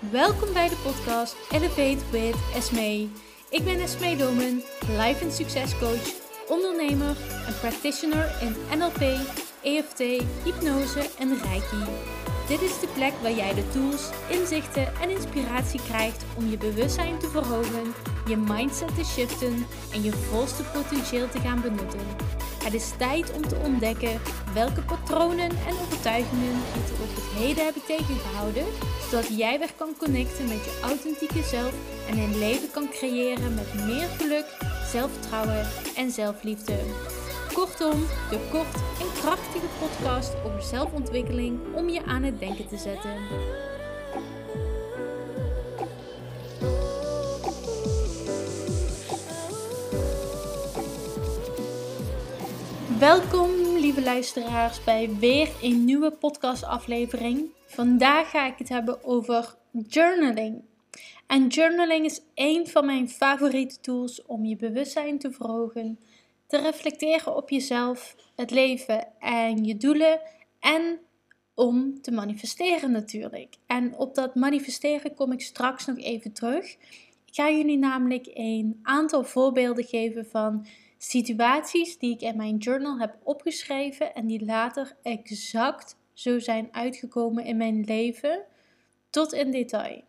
Welkom bij de podcast Elevate with Esme. Ik ben Esme Domen, life en succescoach, ondernemer en practitioner in NLP, EFT, hypnose en Reiki. Dit is de plek waar jij de tools, inzichten en inspiratie krijgt om je bewustzijn te verhogen, je mindset te shiften en je volste potentieel te gaan benutten. Het is tijd om te ontdekken welke patronen en overtuigingen je tot op het heden hebben tegengehouden, zodat jij weer kan connecten met je authentieke zelf en een leven kan creëren met meer geluk, zelfvertrouwen en zelfliefde. Kortom, de kort en krachtige podcast over zelfontwikkeling om je aan het denken te zetten. Welkom, lieve luisteraars, bij weer een nieuwe podcastaflevering. Vandaag ga ik het hebben over journaling. En journaling is een van mijn favoriete tools om je bewustzijn te verhogen, te reflecteren op jezelf, het leven en je doelen en om te manifesteren natuurlijk. En op dat manifesteren kom ik straks nog even terug. Ik ga jullie namelijk een aantal voorbeelden geven van situaties die ik in mijn journal heb opgeschreven en die later exact zo zijn uitgekomen in mijn leven, tot in detail.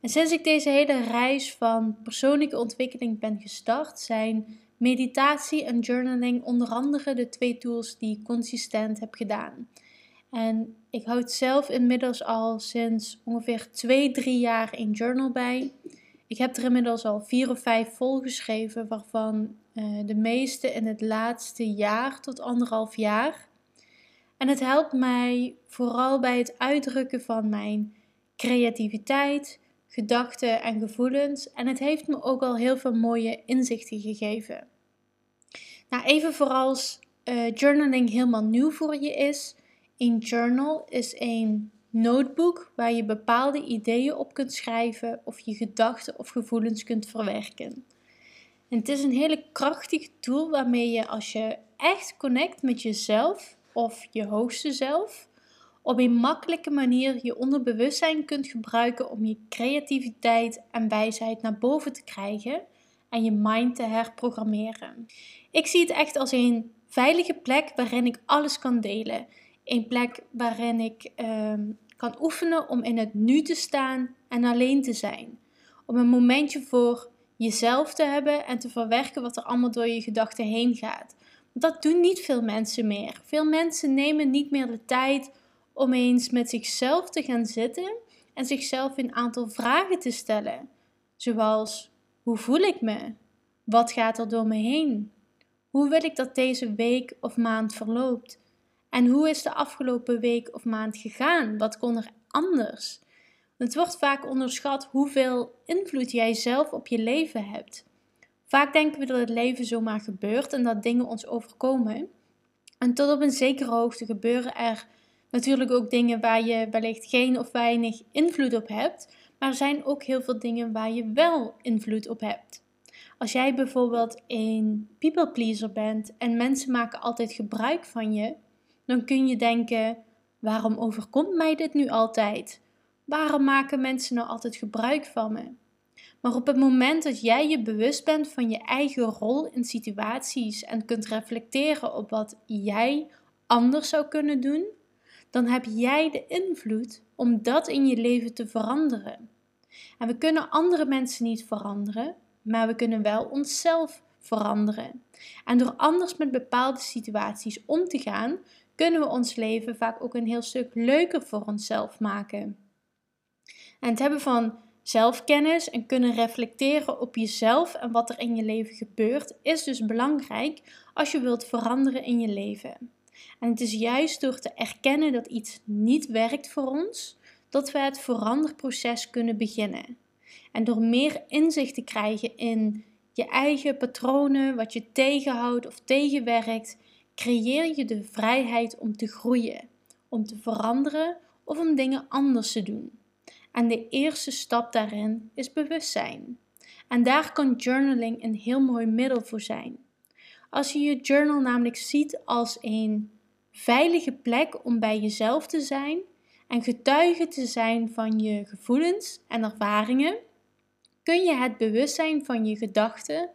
En sinds ik deze hele reis van persoonlijke ontwikkeling ben gestart, zijn meditatie en journaling onder andere de twee tools die ik consistent heb gedaan. En ik houd zelf inmiddels al sinds ongeveer 2, 3 jaar een journal bij. Ik heb er inmiddels al vier of vijf volgeschreven, waarvan uh, de meeste in het laatste jaar tot anderhalf jaar. En het helpt mij vooral bij het uitdrukken van mijn creativiteit, gedachten en gevoelens. En het heeft me ook al heel veel mooie inzichten gegeven. Nou, even vooral als uh, journaling helemaal nieuw voor je is. Een journal is een notebook waar je bepaalde ideeën op kunt schrijven of je gedachten of gevoelens kunt verwerken. Het is een hele krachtige tool waarmee je als je echt connect met jezelf of je hoogste zelf, op een makkelijke manier je onderbewustzijn kunt gebruiken om je creativiteit en wijsheid naar boven te krijgen en je mind te herprogrammeren. Ik zie het echt als een veilige plek waarin ik alles kan delen. Een plek waarin ik ehm, kan oefenen om in het nu te staan en alleen te zijn. Om een momentje voor jezelf te hebben en te verwerken wat er allemaal door je gedachten heen gaat. Dat doen niet veel mensen meer. Veel mensen nemen niet meer de tijd om eens met zichzelf te gaan zitten en zichzelf een aantal vragen te stellen. Zoals: hoe voel ik me? Wat gaat er door me heen? Hoe wil ik dat deze week of maand verloopt? En hoe is de afgelopen week of maand gegaan? Wat kon er anders? Het wordt vaak onderschat hoeveel invloed jij zelf op je leven hebt. Vaak denken we dat het leven zomaar gebeurt en dat dingen ons overkomen. En tot op een zekere hoogte gebeuren er natuurlijk ook dingen waar je wellicht geen of weinig invloed op hebt, maar er zijn ook heel veel dingen waar je wel invloed op hebt. Als jij bijvoorbeeld een people pleaser bent en mensen maken altijd gebruik van je, dan kun je denken: waarom overkomt mij dit nu altijd? Waarom maken mensen nou altijd gebruik van me? Maar op het moment dat jij je bewust bent van je eigen rol in situaties en kunt reflecteren op wat jij anders zou kunnen doen, dan heb jij de invloed om dat in je leven te veranderen. En we kunnen andere mensen niet veranderen, maar we kunnen wel onszelf veranderen. En door anders met bepaalde situaties om te gaan, kunnen we ons leven vaak ook een heel stuk leuker voor onszelf maken. En het hebben van zelfkennis en kunnen reflecteren op jezelf en wat er in je leven gebeurt, is dus belangrijk als je wilt veranderen in je leven. En het is juist door te erkennen dat iets niet werkt voor ons, dat we het veranderproces kunnen beginnen. En door meer inzicht te krijgen in je eigen patronen, wat je tegenhoudt of tegenwerkt, creëer je de vrijheid om te groeien, om te veranderen of om dingen anders te doen. En de eerste stap daarin is bewustzijn. En daar kan journaling een heel mooi middel voor zijn. Als je je journal namelijk ziet als een veilige plek om bij jezelf te zijn en getuige te zijn van je gevoelens en ervaringen, kun je het bewustzijn van je gedachten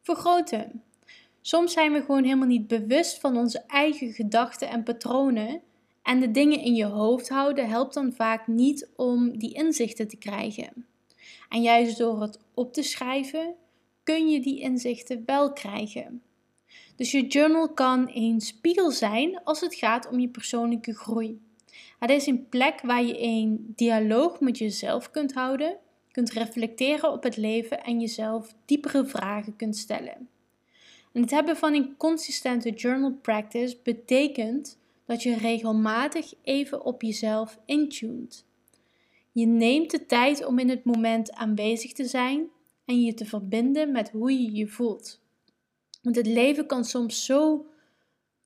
vergroten. Soms zijn we gewoon helemaal niet bewust van onze eigen gedachten en patronen. En de dingen in je hoofd houden helpt dan vaak niet om die inzichten te krijgen. En juist door het op te schrijven kun je die inzichten wel krijgen. Dus je journal kan een spiegel zijn als het gaat om je persoonlijke groei. Het is een plek waar je een dialoog met jezelf kunt houden, kunt reflecteren op het leven en jezelf diepere vragen kunt stellen. En het hebben van een consistente journal practice betekent dat je regelmatig even op jezelf intuned. Je neemt de tijd om in het moment aanwezig te zijn en je te verbinden met hoe je je voelt. Want het leven kan soms zo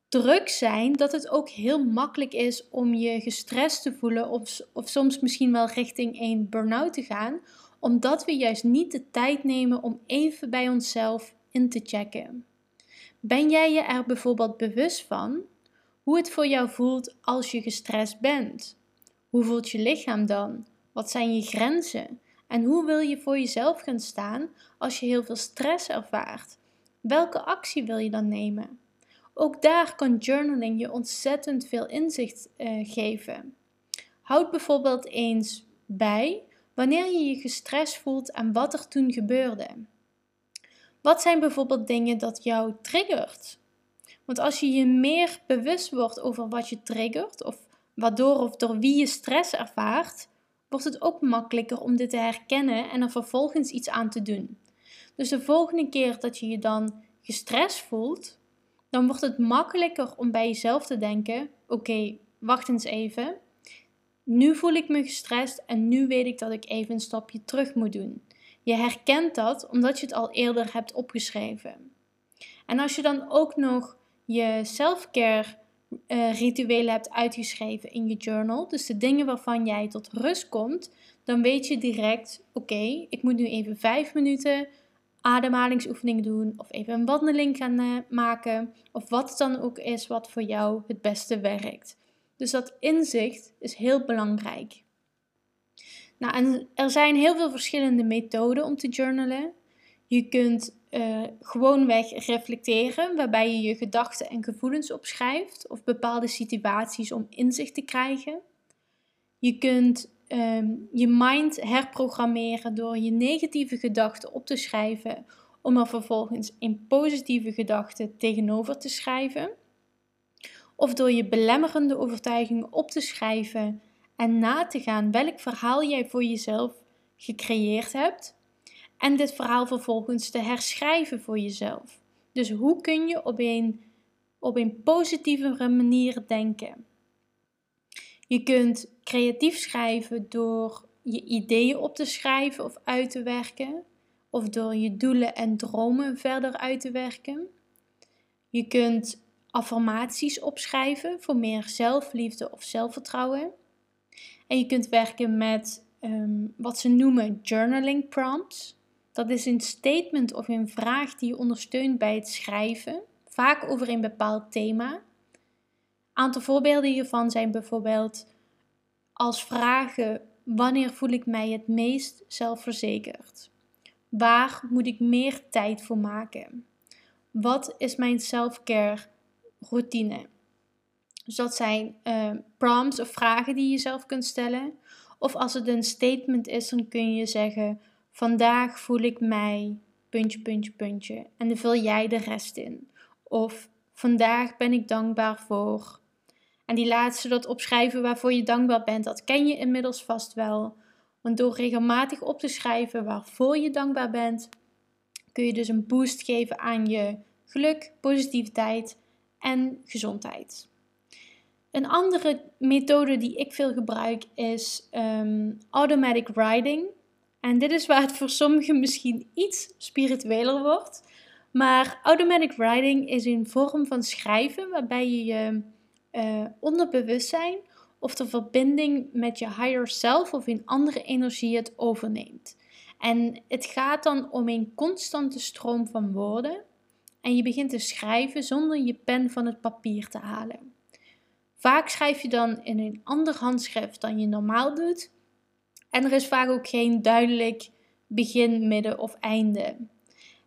druk zijn dat het ook heel makkelijk is om je gestrest te voelen of, of soms misschien wel richting een burn-out te gaan, omdat we juist niet de tijd nemen om even bij onszelf in te checken. Ben jij je er bijvoorbeeld bewust van hoe het voor jou voelt als je gestrest bent? Hoe voelt je lichaam dan? Wat zijn je grenzen? En hoe wil je voor jezelf gaan staan als je heel veel stress ervaart? Welke actie wil je dan nemen? Ook daar kan journaling je ontzettend veel inzicht uh, geven. Houd bijvoorbeeld eens bij wanneer je je gestrest voelt en wat er toen gebeurde. Wat zijn bijvoorbeeld dingen dat jou triggert? Want als je je meer bewust wordt over wat je triggert, of waardoor of door wie je stress ervaart, wordt het ook makkelijker om dit te herkennen en er vervolgens iets aan te doen. Dus de volgende keer dat je je dan gestrest voelt, dan wordt het makkelijker om bij jezelf te denken: oké, wacht eens even. Nu voel ik me gestrest en nu weet ik dat ik even een stapje terug moet doen. Je herkent dat omdat je het al eerder hebt opgeschreven. En als je dan ook nog je self-care uh, rituelen hebt uitgeschreven in je journal, dus de dingen waarvan jij tot rust komt, dan weet je direct: oké, ik moet nu even vijf minuten ademhalingsoefening doen of even een wandeling gaan uh, maken of wat het dan ook is wat voor jou het beste werkt. Dus dat inzicht is heel belangrijk. Nou, en er zijn heel veel verschillende methoden om te journalen. Je kunt uh, gewoonweg reflecteren, waarbij je je gedachten en gevoelens opschrijft of bepaalde situaties om inzicht te krijgen. Je kunt Ehm, je mind herprogrammeren door je negatieve gedachten op te schrijven, om er vervolgens een positieve gedachte tegenover te schrijven. Of door je belemmerende overtuigingen op te schrijven en na te gaan welk verhaal jij voor jezelf gecreëerd hebt. En dit verhaal vervolgens te herschrijven voor jezelf. Dus hoe kun je op een, op een positievere manier denken? Je kunt creatief schrijven door je ideeën op te schrijven of uit te werken, of door je doelen en dromen verder uit te werken. Je kunt affirmaties opschrijven voor meer zelfliefde of zelfvertrouwen. En je kunt werken met um, wat ze noemen journaling prompts. Dat is een statement of een vraag die je ondersteunt bij het schrijven, vaak over een bepaald thema. Aantal voorbeelden hiervan zijn bijvoorbeeld als vragen: wanneer voel ik mij het meest zelfverzekerd? Waar moet ik meer tijd voor maken? Wat is mijn self-care routine? Dus dat zijn uh, prompts of vragen die je zelf kunt stellen. Of als het een statement is, dan kun je zeggen: Vandaag voel ik mij puntje, puntje, puntje. En dan vul jij de rest in. Of vandaag ben ik dankbaar voor en die laatste, dat opschrijven waarvoor je dankbaar bent, dat ken je inmiddels vast wel. Want door regelmatig op te schrijven waarvoor je dankbaar bent, kun je dus een boost geven aan je geluk, positiviteit en gezondheid. Een andere methode die ik veel gebruik is um, automatic writing. En dit is waar het voor sommigen misschien iets spiritueler wordt. Maar automatic writing is een vorm van schrijven waarbij je je uh, onderbewustzijn of de verbinding met je higher self of in andere energie het overneemt. En het gaat dan om een constante stroom van woorden. En je begint te schrijven zonder je pen van het papier te halen. Vaak schrijf je dan in een ander handschrift dan je normaal doet. En er is vaak ook geen duidelijk begin, midden of einde.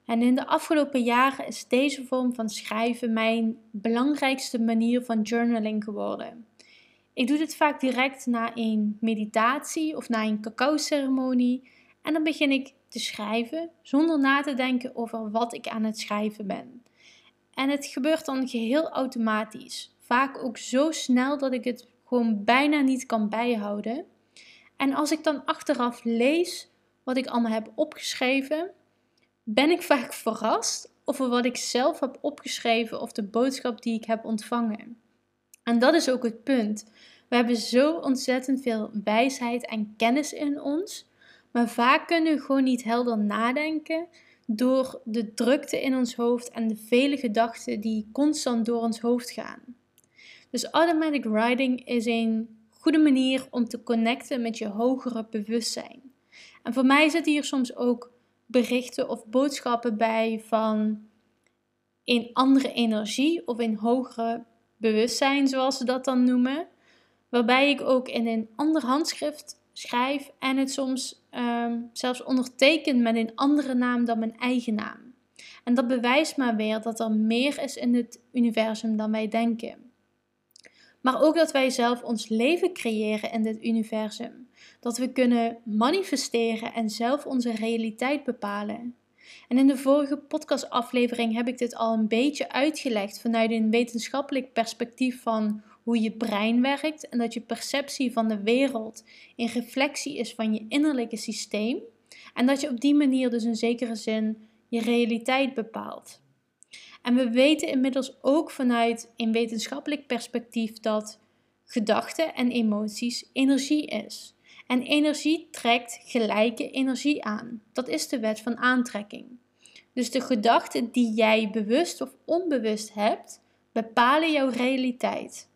En in de afgelopen jaren is deze vorm van schrijven mijn belangrijkste manier van journaling geworden. Ik doe dit vaak direct na een meditatie of na een cacao-ceremonie en dan begin ik te schrijven zonder na te denken over wat ik aan het schrijven ben. En het gebeurt dan geheel automatisch. Vaak ook zo snel dat ik het gewoon bijna niet kan bijhouden. En als ik dan achteraf lees wat ik allemaal heb opgeschreven, ben ik vaak verrast over wat ik zelf heb opgeschreven of de boodschap die ik heb ontvangen. En dat is ook het punt. We hebben zo ontzettend veel wijsheid en kennis in ons, maar vaak kunnen we gewoon niet helder nadenken door de drukte in ons hoofd en de vele gedachten die constant door ons hoofd gaan. Dus automatic writing is een goede manier om te connecten met je hogere bewustzijn. En voor mij zitten hier soms ook berichten of boodschappen bij van een andere energie of een hogere bewustzijn, zoals ze dat dan noemen. Waarbij ik ook in een ander handschrift schrijf en het soms um, zelfs onderteken met een andere naam dan mijn eigen naam. En dat bewijst maar weer dat er meer is in het universum dan wij denken. Maar ook dat wij zelf ons leven creëren in dit universum. Dat we kunnen manifesteren en zelf onze realiteit bepalen. En in de vorige podcastaflevering heb ik dit al een beetje uitgelegd vanuit een wetenschappelijk perspectief van hoe je brein werkt en dat je perceptie van de wereld een reflectie is van je innerlijke systeem. En dat je op die manier dus in zekere zin je realiteit bepaalt. En we weten inmiddels ook vanuit een wetenschappelijk perspectief dat gedachten en emoties energie is. En energie trekt gelijke energie aan. Dat is de wet van aantrekking. Dus de gedachten die jij bewust of onbewust hebt, bepalen jouw realiteit.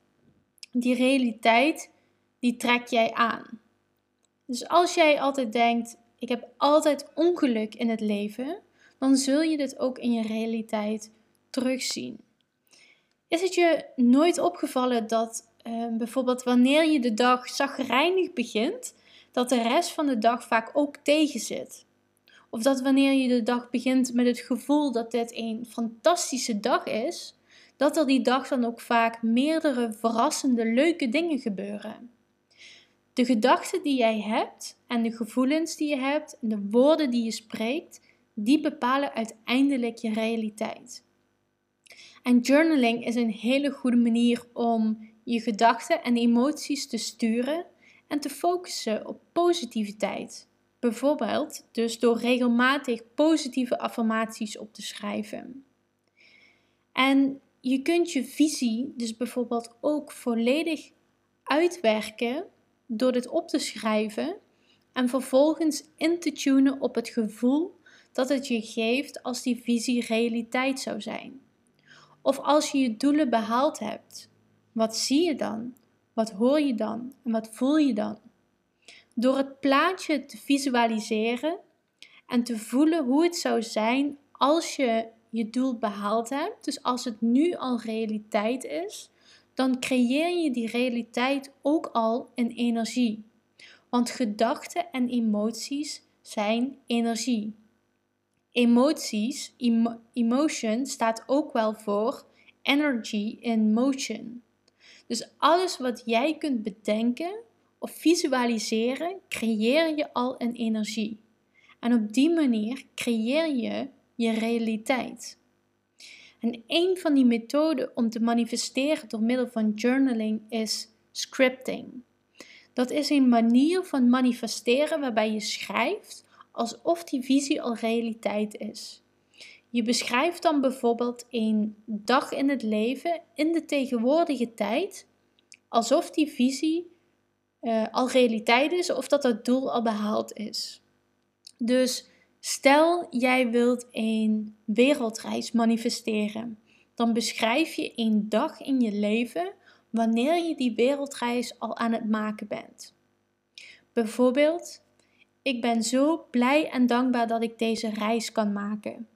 Die realiteit, die trek jij aan. Dus als jij altijd denkt, ik heb altijd ongeluk in het leven, dan zul je dit ook in je realiteit terugzien. Is het je nooit opgevallen dat uh, bijvoorbeeld wanneer je de dag zagrijnig begint, dat de rest van de dag vaak ook tegenzit? Of dat wanneer je de dag begint met het gevoel dat dit een fantastische dag is, dat er die dag dan ook vaak meerdere verrassende, leuke dingen gebeuren. De gedachten die jij hebt en de gevoelens die je hebt en de woorden die je spreekt, die bepalen uiteindelijk je realiteit. En journaling is een hele goede manier om je gedachten en emoties te sturen en te focussen op positiviteit. Bijvoorbeeld dus door regelmatig positieve affirmaties op te schrijven. En je kunt je visie dus bijvoorbeeld ook volledig uitwerken door dit op te schrijven en vervolgens in te tunen op het gevoel dat het je geeft als die visie realiteit zou zijn. Of als je je doelen behaald hebt, wat zie je dan? Wat hoor je dan? En wat voel je dan? Door het plaatje te visualiseren en te voelen hoe het zou zijn als je je doel behaald hebt, dus als het nu al realiteit is, dan creëer je die realiteit ook al in energie. Want gedachten en emoties zijn energie. Emoties, emotion staat ook wel voor energy in motion. Dus alles wat jij kunt bedenken of visualiseren, creëer je al in energie. En op die manier creëer je je realiteit. En een van die methoden om te manifesteren door middel van journaling is scripting. Dat is een manier van manifesteren waarbij je schrijft alsof die visie al realiteit is. Je beschrijft dan bijvoorbeeld een dag in het leven in de tegenwoordige tijd, alsof die visie uh, al realiteit is of dat het doel al behaald is. Dus stel jij wilt een wereldreis manifesteren, dan beschrijf je een dag in je leven wanneer je die wereldreis al aan het maken bent. Bijvoorbeeld, ik ben zo blij en dankbaar dat ik deze reis kan maken.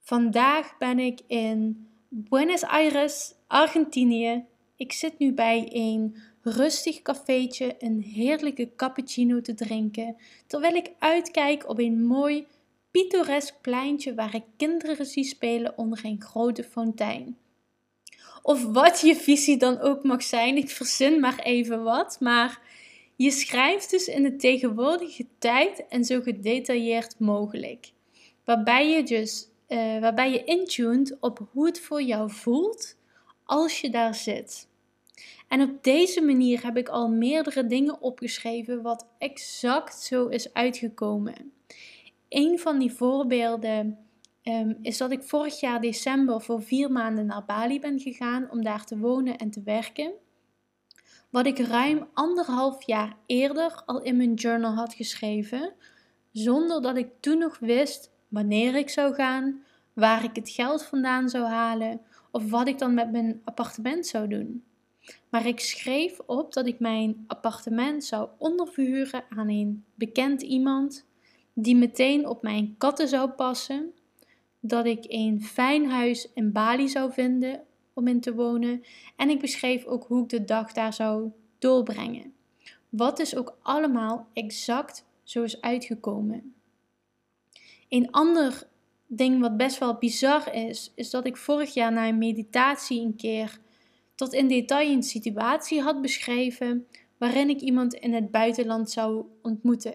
Vandaag ben ik in Buenos Aires, Argentinië. Ik zit nu bij een rustig cafeetje een heerlijke cappuccino te drinken, terwijl ik uitkijk op een mooi pittoresk pleintje waar ik kinderen zie spelen onder een grote fontein. Of wat je visie dan ook mag zijn, ik verzin maar even wat, maar je schrijft dus in de tegenwoordige tijd en zo gedetailleerd mogelijk. Waarbij je dus uh, waarbij je intuned op hoe het voor jou voelt als je daar zit. En op deze manier heb ik al meerdere dingen opgeschreven wat exact zo is uitgekomen. Een van die voorbeelden um, is dat ik vorig jaar december voor vier maanden naar Bali ben gegaan om daar te wonen en te werken. Wat ik ruim anderhalf jaar eerder al in mijn journal had geschreven, zonder dat ik toen nog wist wanneer ik zou gaan, waar ik het geld vandaan zou halen of wat ik dan met mijn appartement zou doen. Maar ik schreef op dat ik mijn appartement zou onderverhuren aan een bekend iemand die meteen op mijn katten zou passen, dat ik een fijn huis in Bali zou vinden om in te wonen en ik beschreef ook hoe ik de dag daar zou doorbrengen. Wat dus ook allemaal exact zo is uitgekomen. Een ander ding wat best wel bizar is, is dat ik vorig jaar na een meditatie een keer tot in detail een situatie had beschreven waarin ik iemand in het buitenland zou ontmoeten.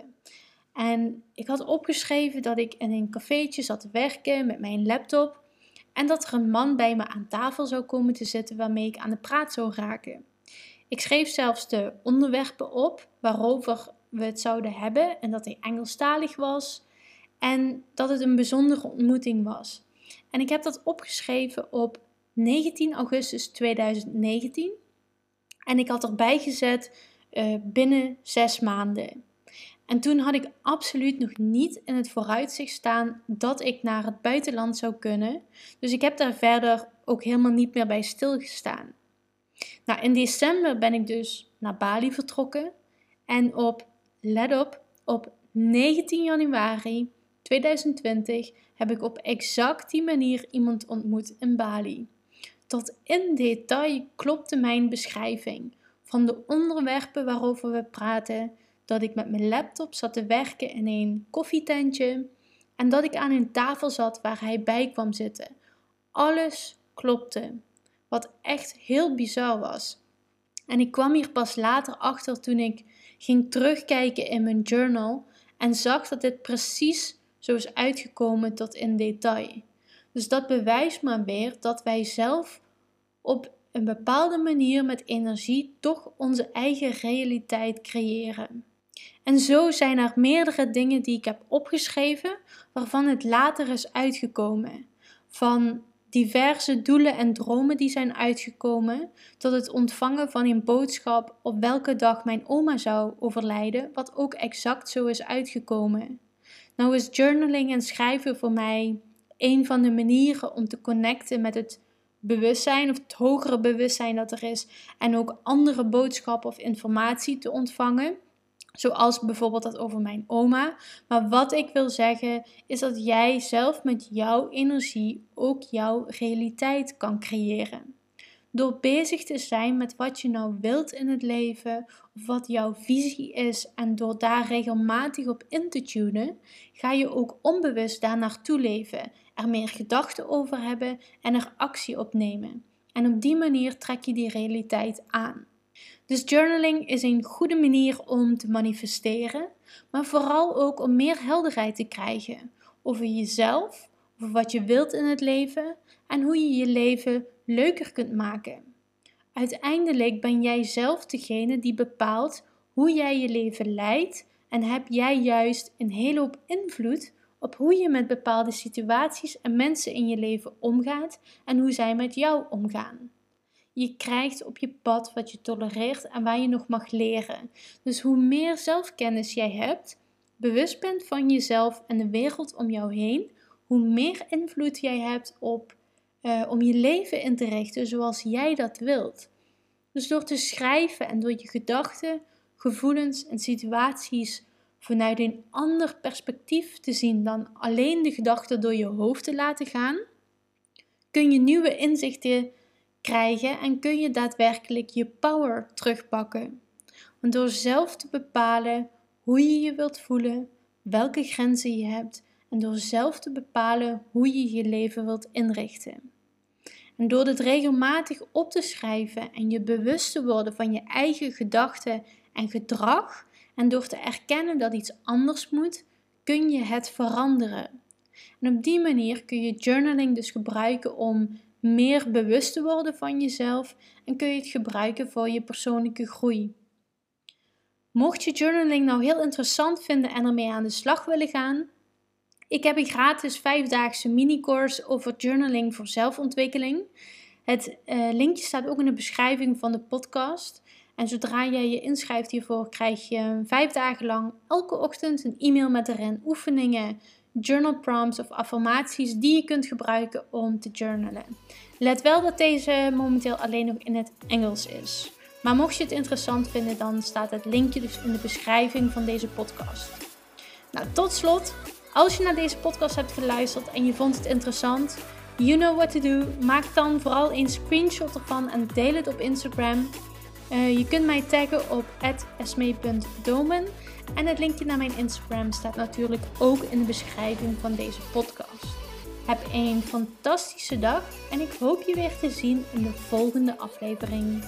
En ik had opgeschreven dat ik in een cafeetje zat te werken met mijn laptop en dat er een man bij me aan tafel zou komen te zitten waarmee ik aan de praat zou raken. Ik schreef zelfs de onderwerpen op waarover we het zouden hebben en dat hij Engelstalig was en dat het een bijzondere ontmoeting was. En ik heb dat opgeschreven op 19 augustus 2019. En ik had erbij gezet uh, binnen zes maanden. En toen had ik absoluut nog niet in het vooruitzicht staan dat ik naar het buitenland zou kunnen. Dus ik heb daar verder ook helemaal niet meer bij stilgestaan. Nou, in december ben ik dus naar Bali vertrokken. En op, let op, op 19 januari 2020 heb ik op exact die manier iemand ontmoet in Bali. Tot in detail klopte mijn beschrijving van de onderwerpen waarover we praten, dat ik met mijn laptop zat te werken in een koffietentje en dat ik aan een tafel zat waar hij bij kwam zitten. Alles klopte, wat echt heel bizar was. En ik kwam hier pas later achter toen ik ging terugkijken in mijn journal en zag dat dit precies zo is uitgekomen tot in detail. Dus dat bewijst maar weer dat wij zelf op een bepaalde manier met energie toch onze eigen realiteit creëren. En zo zijn er meerdere dingen die ik heb opgeschreven, waarvan het later is uitgekomen. Van diverse doelen en dromen die zijn uitgekomen, tot het ontvangen van een boodschap op welke dag mijn oma zou overlijden, wat ook exact zo is uitgekomen. Nou is journaling en schrijven voor mij een van de manieren om te connecten met het bewustzijn of het hogere bewustzijn dat er is en ook andere boodschappen of informatie te ontvangen. Zoals bijvoorbeeld dat over mijn oma. Maar wat ik wil zeggen is dat jij zelf met jouw energie ook jouw realiteit kan creëren. Door bezig te zijn met wat je nou wilt in het leven, of wat jouw visie is, en door daar regelmatig op in te tunen, ga je ook onbewust daar naartoe leven, er meer gedachten over hebben en er actie op nemen. En op die manier trek je die realiteit aan. Dus journaling is een goede manier om te manifesteren, maar vooral ook om meer helderheid te krijgen over jezelf, over wat je wilt in het leven en hoe je je leven leuker kunt maken. Uiteindelijk ben jij zelf degene die bepaalt hoe jij je leven leidt en heb jij juist een hele hoop invloed op hoe je met bepaalde situaties en mensen in je leven omgaat en hoe zij met jou omgaan. Je krijgt op je pad wat je tolereert en waar je nog mag leren. Dus hoe meer zelfkennis jij hebt, bewust bent van jezelf en de wereld om jou heen, hoe meer invloed jij hebt op uh, om je leven in te richten zoals jij dat wilt. Dus door te schrijven en door je gedachten, gevoelens en situaties vanuit een ander perspectief te zien dan alleen de gedachten door je hoofd te laten gaan, kun je nieuwe inzichten krijgen en kun je daadwerkelijk je power terugpakken. Want door zelf te bepalen hoe je je wilt voelen, welke grenzen je hebt en door zelf te bepalen hoe je je leven wilt inrichten. En door dit regelmatig op te schrijven en je bewust te worden van je eigen gedachten en gedrag, en door te erkennen dat iets anders moet, kun je het veranderen. En op die manier kun je journaling dus gebruiken om meer bewust te worden van jezelf en kun je het gebruiken voor je persoonlijke groei. Mocht je journaling nou heel interessant vinden en ermee aan de slag willen gaan, ik heb een gratis vijfdaagse mini-course over journaling voor zelfontwikkeling. Het uh, linkje staat ook in de beschrijving van de podcast. En zodra jij je inschrijft hiervoor, krijg je vijf dagen lang elke ochtend een e-mail met erin oefeningen, journal prompts of affirmaties die je kunt gebruiken om te journalen. Let wel dat deze momenteel alleen nog in het Engels is. Maar mocht je het interessant vinden, dan staat het linkje dus in de beschrijving van deze podcast. Nou, tot slot, als je naar deze podcast hebt geluisterd en je vond het interessant, you know what to do. Maak dan vooral een screenshot ervan en deel het op Instagram. Uh, je kunt mij taggen op esme.domen. En het linkje naar mijn Instagram staat natuurlijk ook in de beschrijving van deze podcast. Heb een fantastische dag en ik hoop je weer te zien in de volgende aflevering.